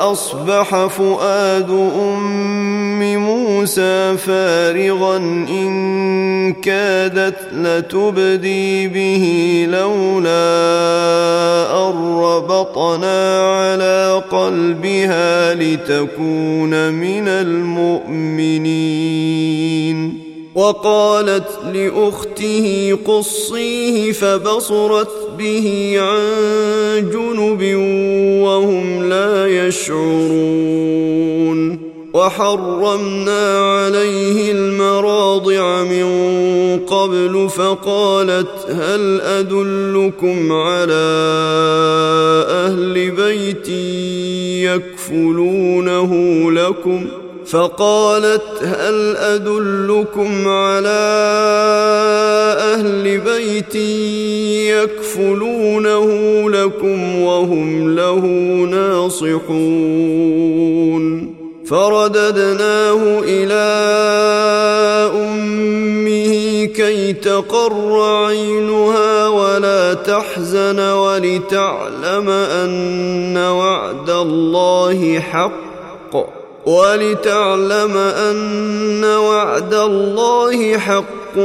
وأصبح فؤاد أم موسى فارغا إن كادت لتبدي به لولا أن ربطنا على قلبها لتكون من المؤمنين. وقالت لأخته قصيه فبصرت به عن جنب وهم لا يشعرون. وحرمنا عليه المراضع من قبل فقالت هل أدلكم على أهل بيت يكفلونه لكم؟ فقالت هل أدلكم على أهل بيت يكفلونه لكم وهم له ناصحون؟ فرددناه إلى أمه كي تقر عينها ولا تحزن ولتعلم أن وعد الله حق. ولتعلم أن وعد الله حق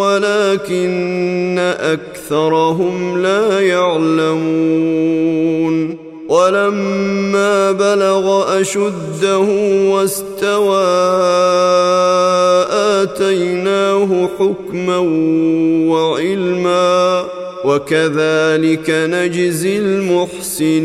ولكن أكثرهم لا يعلمون. ولما بلغ أشده واستوى آتيناه حكما وعلما وكذلك نجزي المحسنين.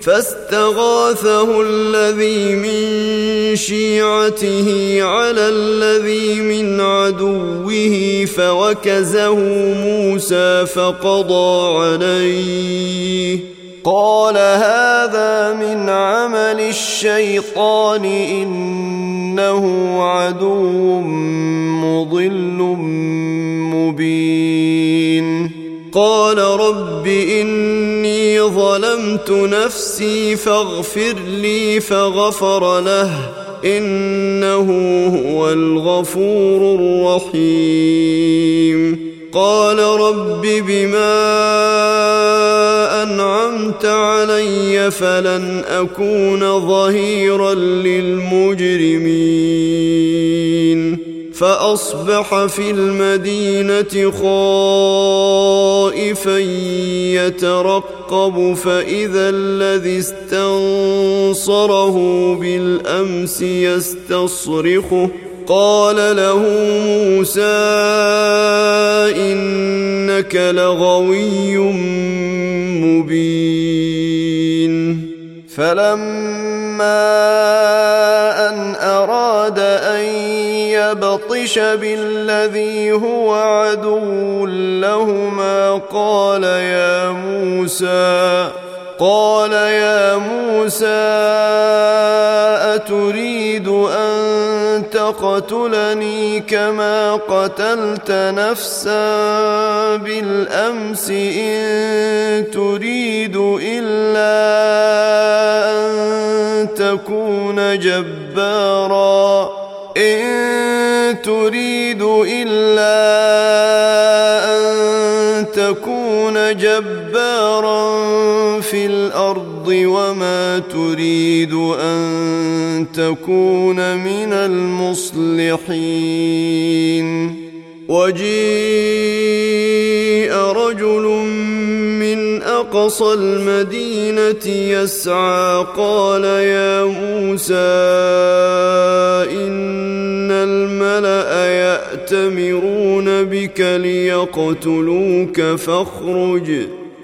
فاستغاثه الذي من شيعته على الذي من عدوه فوكزه موسى فقضى عليه. قال هذا من عمل الشيطان إنه عدو مضل مبين. قال رب اني ظلمت نفسي فاغفر لي فغفر له انه هو الغفور الرحيم. قال رب بما انعمت علي فلن اكون ظهيرا للمجرمين فاصبح في المدينة خائفا يترقب فإذا الذي استنصره بالأمس يستصرخه. قال له موسى إنك لغوي مبين. فلما يبطش بالذي هو عدو لهما. قال يا موسى قال يا موسى أتريد أن تقتلني كما قتلت نفسا بالأمس إن تريد إلا أن تكون جبارا. إن تريد إلا أن تكون جبارا في الأرض وما تريد أن تكون من المصلحين. وجيء من أقصى المدينة يسعى. قال يا موسى إن الملأ يأتمرون بك ليقتلوك فاخرج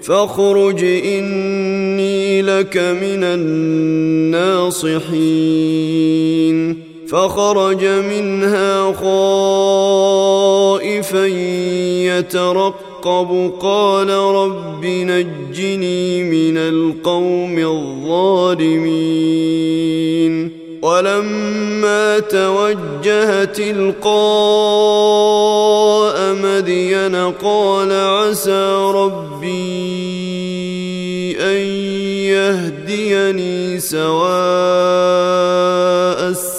فاخرج إني لك من الناصحين. فخرج منها خائفا يترقب. قال رب نجني من القوم الظالمين. ولما توجه تلقاء مدين قال عسى ربي أن يهديني سواء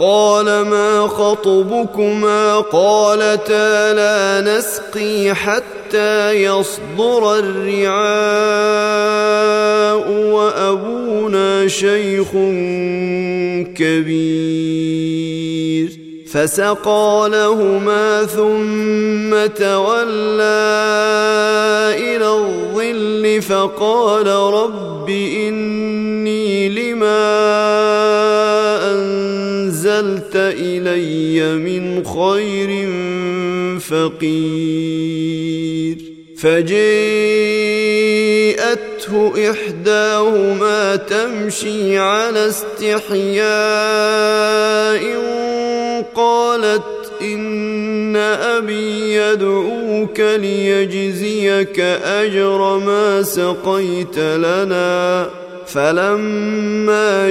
قال ما خطبكما قالتا لا نسقي حتى يصدر الرعاء وأبونا شيخ كبير. فسقى لهما ثم تولى إلى الظل فقال رب إني لما إلي من خير فقير. فجيءته إحداهما تمشي على استحياء قالت إن أبي يدعوك ليجزيك أجر ما سقيت لنا. فلما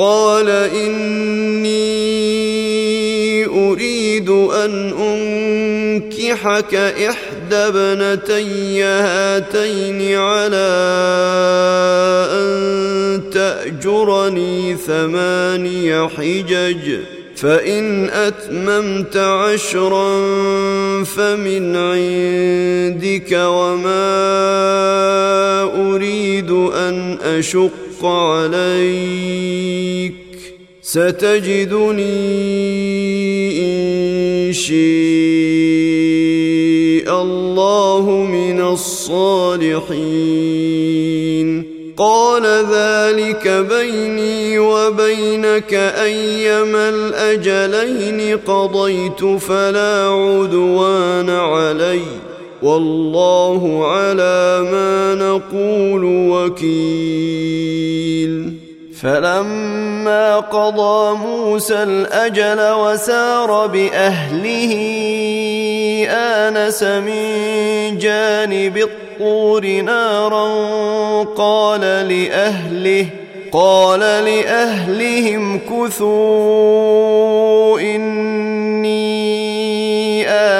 قال إني أريد أن أنكحك إحدى ابنتي هاتين على أن تأجرني ثماني حجج فإن أتممت عشرا فمن عندك وما أريد أن أشق عليك ستجدني إن شاء الله من الصالحين. قال ذلك بيني وبينك أيما الأجلين قضيت فلا عدوان علي. والله على ما نقول وكيل. فلما قضى موسى الأجل وسار بأهله آنس من جانب الطور نارا قال لأهله قال لأهلهم كثوا إني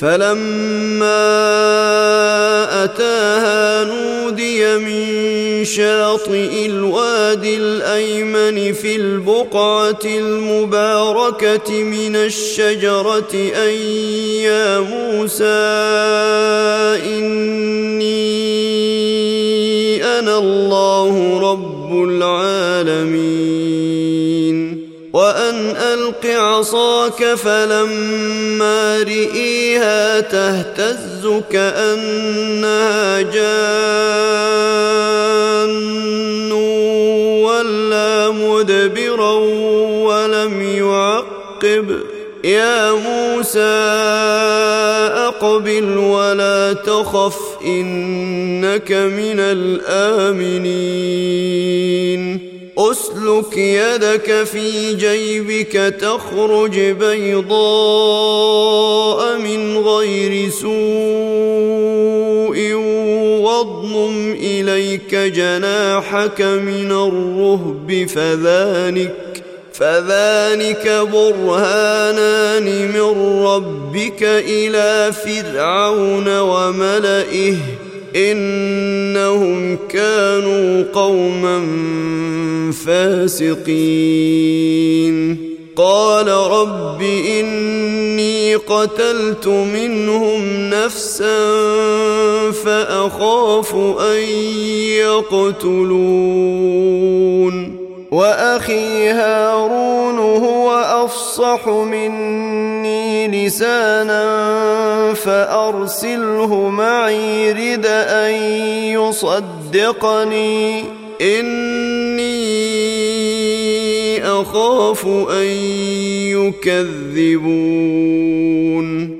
فلما أتاها نودي من شاطئ الوادي الأيمن في البقعة المباركة من الشجرة أن يا موسى إني أنا الله رب العالمين. وأن ألق عصاك فلما رئيها تهتز كأنها جان ولا مدبرا ولم يعقب. يا موسى أقبل ولا تخف إنك من الآمنين. أسلك يدك في جيبك تخرج بيضاء من غير سوء واضمم إليك جناحك من الرهب فذلك فذلك برهانان من ربك إلى فرعون وملئه. إنهم كانوا قوما فاسقين. قال رب إني قتلت منهم نفسا فأخاف أن يقتلون. وأخي هارون هو أفصح مني لسانا فأرسله معي رد أن يصدقني. إني أخاف أن يكذبون.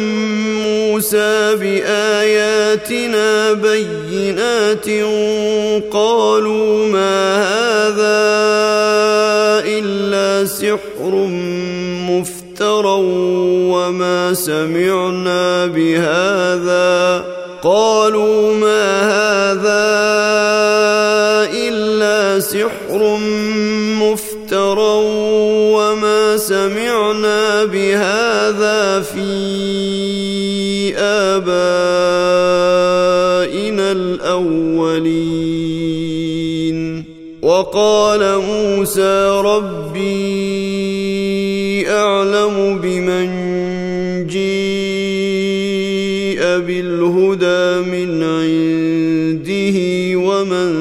موسى بآياتنا بينات قالوا ما هذا إلا سحر مفترى وما سمعنا بهذا قالوا ما هذا إلا سحر مفترى وما سمعنا بهذا في ابائنا الاولين وقال موسى ربي اعلم بمن جيء بالهدى من عنده ومن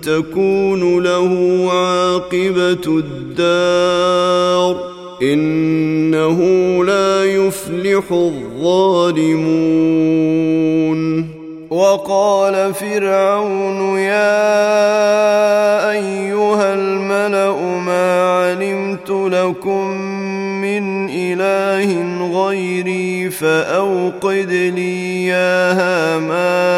تكون له عاقبه الدار انه لا يفلح الظالمون. وقال فرعون يا أيها الملأ ما علمت لكم من إله غيري فأوقد لي يا هامان.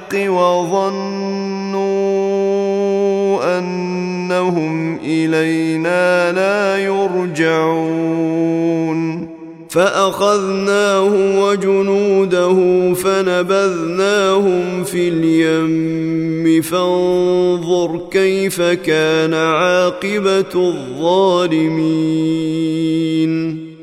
وظنوا أنهم إلينا لا يرجعون. فأخذناه وجنوده فنبذناهم في اليم. فانظر كيف كان عاقبة الظالمين.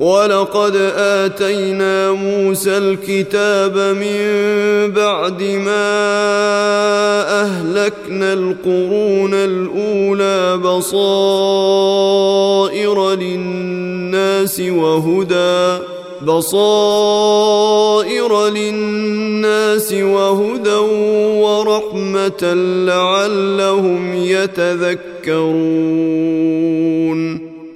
ولقد آتينا موسى الكتاب من بعد ما أهلكنا القرون الأولى بصائر للناس وهدى بصائر للناس وهدى ورحمة لعلهم يتذكرون.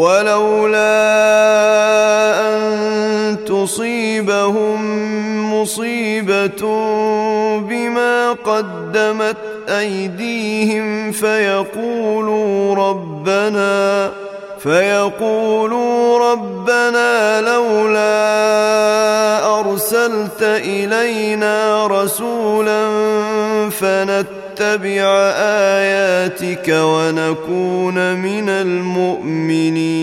ولولا أن تصيبهم مصيبة بما قدمت أيديهم فيقولوا ربنا فيقولوا ربنا لولا أرسلت إلينا رسولا فنتبع آياتك ونكون من المؤمنين.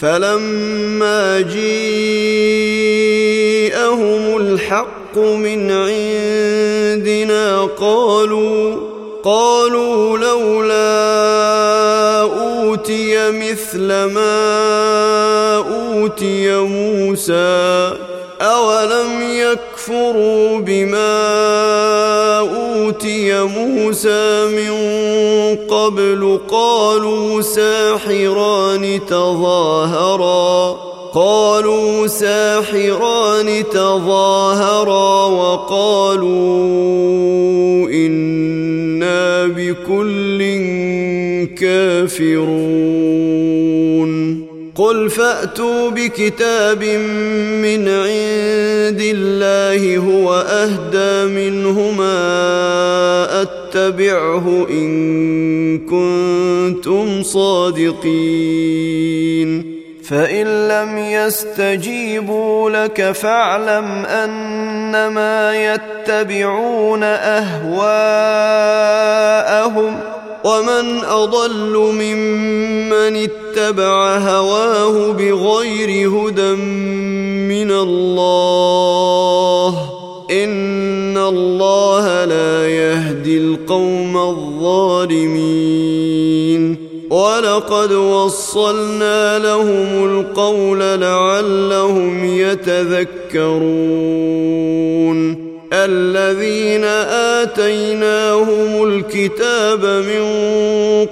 فلما جيءهم الحق من عندنا قالوا قالوا لولا أوتي مثل ما أوتي موسى أولم يكفروا بما موسى من قبل قالوا ساحران تظاهرا قالوا ساحران تظاهرا وقالوا إنا بكل كافرون. قل فأتوا بكتاب من عند الله هو أهدى منهما اتبعه إن كنتم صادقين. فإن لم يستجيبوا لك فاعلم أنما يتبعون أهواءهم ومن أضل ممن اتبع هواه بغير هدى من الله. إن الله لا القوم الظالمين ولقد وصلنا لهم القول لعلهم يتذكرون الذين آتيناهم الكتاب من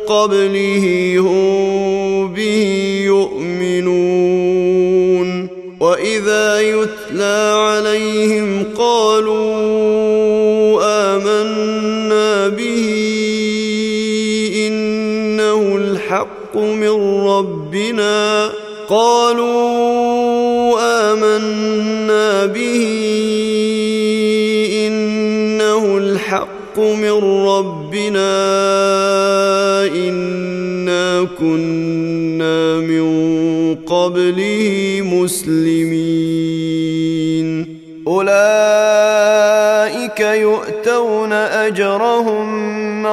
قبله هم الحق من ربنا قالوا آمنا به الحق من ربنا إنا كنا من قبله مسلمين. أولئك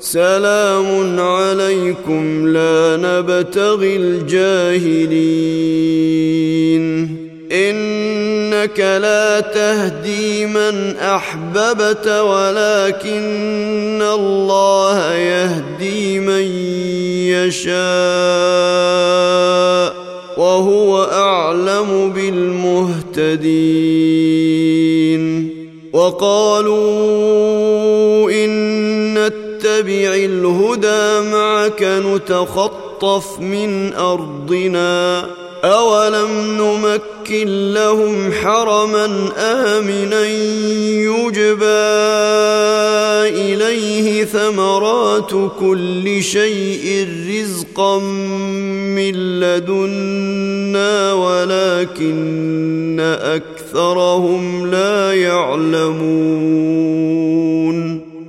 سلام عليكم لا نبتغي الجاهلين. إنك لا تهدي من أحببت ولكن الله يهدي من يشاء وهو أعلم بالمهتدين. وقالوا إن نتبع الهدى معك نتخطف من أرضنا أولم نمكن لهم حرما آمنا يجبى إليه ثمرات كل شيء رزقا من لدنا ولكن أكثرهم لا يعلمون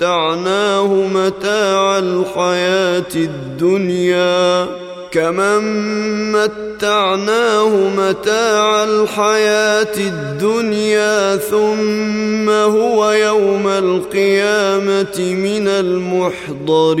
متعناه متاع الحياة الدنيا. كمن متعناه متاع الحياة الدنيا ثم هو يوم القيامة من المحضرين.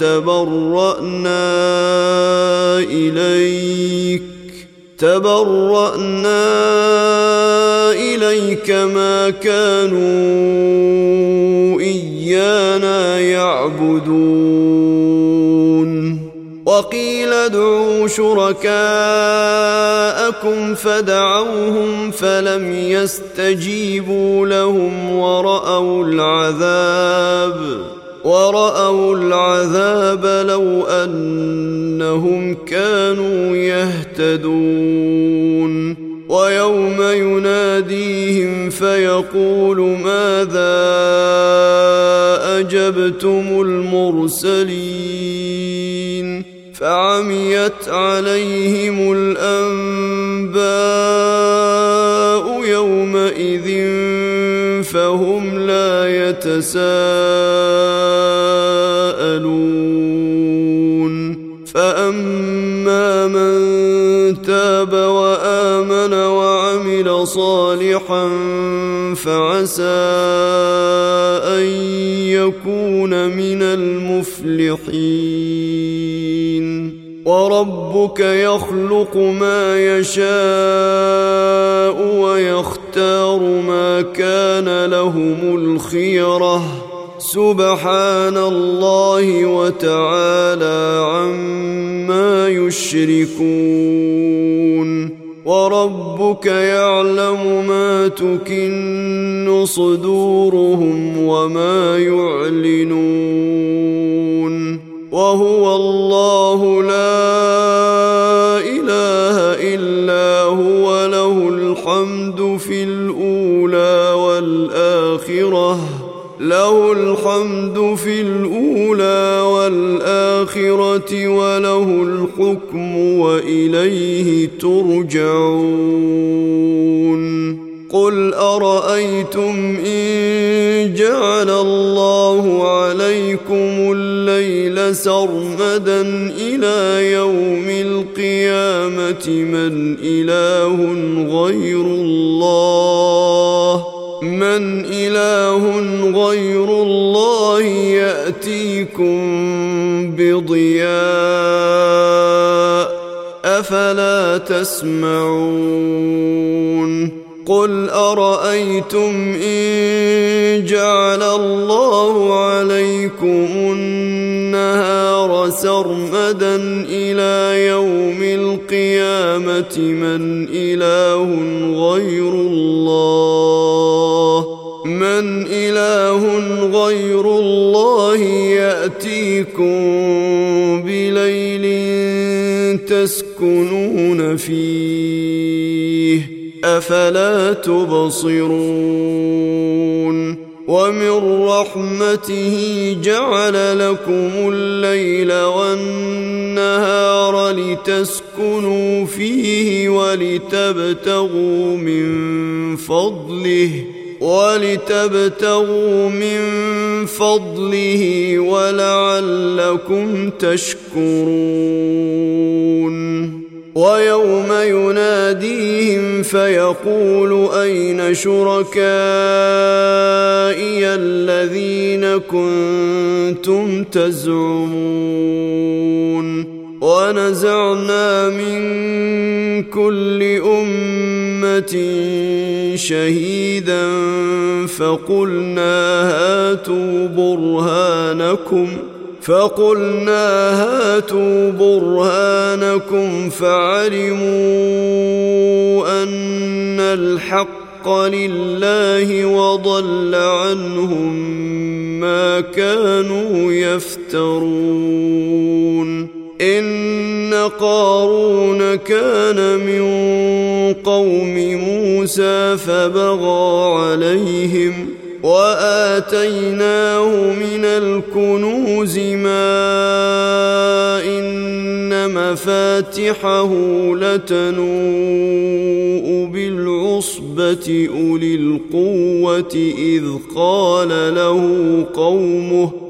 تبرانا إليك. تبرأنا إليك ما كانوا إيانا يعبدون. وقيل ادعوا شركاءكم فدعوهم فلم يستجيبوا لهم ورأوا العذاب. ورأوا العذاب لو أنهم كانوا يهتدون. ويوم يناديهم فيقول ماذا أجبتم المرسلين؟ فعميت عليهم الأنباء يومئذ فهم لا يتساءلون. وعمل صالحا فعسى أن يكون من المفلحين. وربك يخلق ما يشاء ويختار ما كان لهم الخيرة. سبحان الله وتعالى عما يشركون. وربك يعلم ما تكن صدورهم وما يعلنون. وهو الله لا إله إلا هو له الحمد في الأولى والآخرة له الحمد في الأولى والاخره وله الحكم وإليه ترجعون. قل أرأيتم إن جعل الله عليكم الليل سرمدا إلى يوم القيامة من إله غير الله؟ من إله غير الله يأتيكم بضياء أفلا تسمعون قل أرأيتم إن جعل الله عليكم النهار سرمدا إلى يوم القيامة من إله غير الله من إله غير الله يأتيكم تسكنون فيه أفلا تبصرون؟ ومن رحمته جعل لكم الليل والنهار لتسكنوا فيه ولتبتغوا من فضله. ولتبتغوا من فضله ولعلكم تشكرون. ويوم يناديهم فيقول أين شركائي الذين كنتم تزعمون؟ ونزعنا من كل أمة شهيدا فقلنا هاتوا برهانكم فقلنا هاتوا برهانكم فعلموا أن الحق لله وضل عنهم ما كانوا يفترون. ان قارون كان من قوم موسى فبغى عليهم وآتيناه من الكنوز ما إن مفاتحه لتنوء بالعصبة العصبة أولي القوة إذ قال له قومه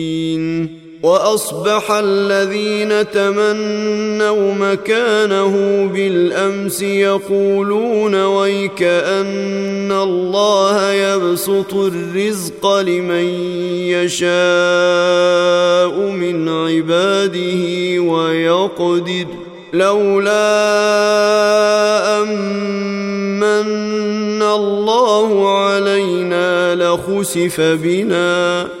وأصبح الذين تمنوا مكانه بالأمس يقولون ويك ان الله يبسط الرزق لمن يشاء من عباده ويقدر لولا أمن الله علينا لخسف بنا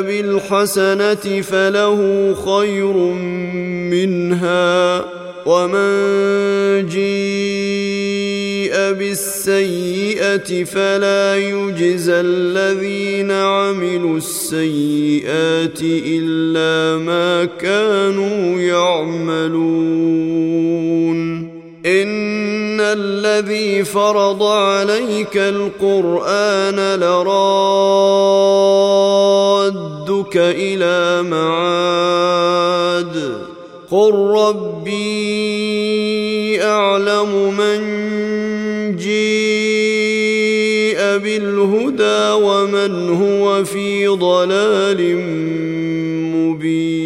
بالحسنة فله خير منها ومن جيء بالسيئة فلا يجزى الذين عملوا السيئات إلا ما كانوا يعملون. إن الذي فرض عليك القرآن لرادك إلى معاد قل ربي أعلم من جيء بالهدى ومن هو في ضلال مبين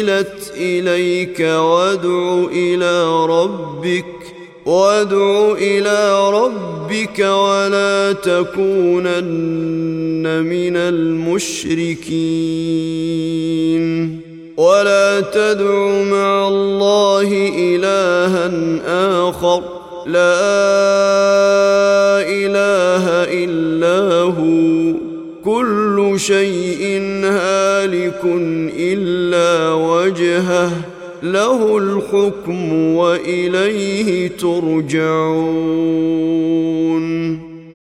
انزلت اليك وادع إلى ربك وادع إلى ربك ولا تكونن من المشركين ولا تدع مع الله الها اخر لا اله الا هو كل شيء يكن إلا وجهه له الحكم وإليه ترجعون.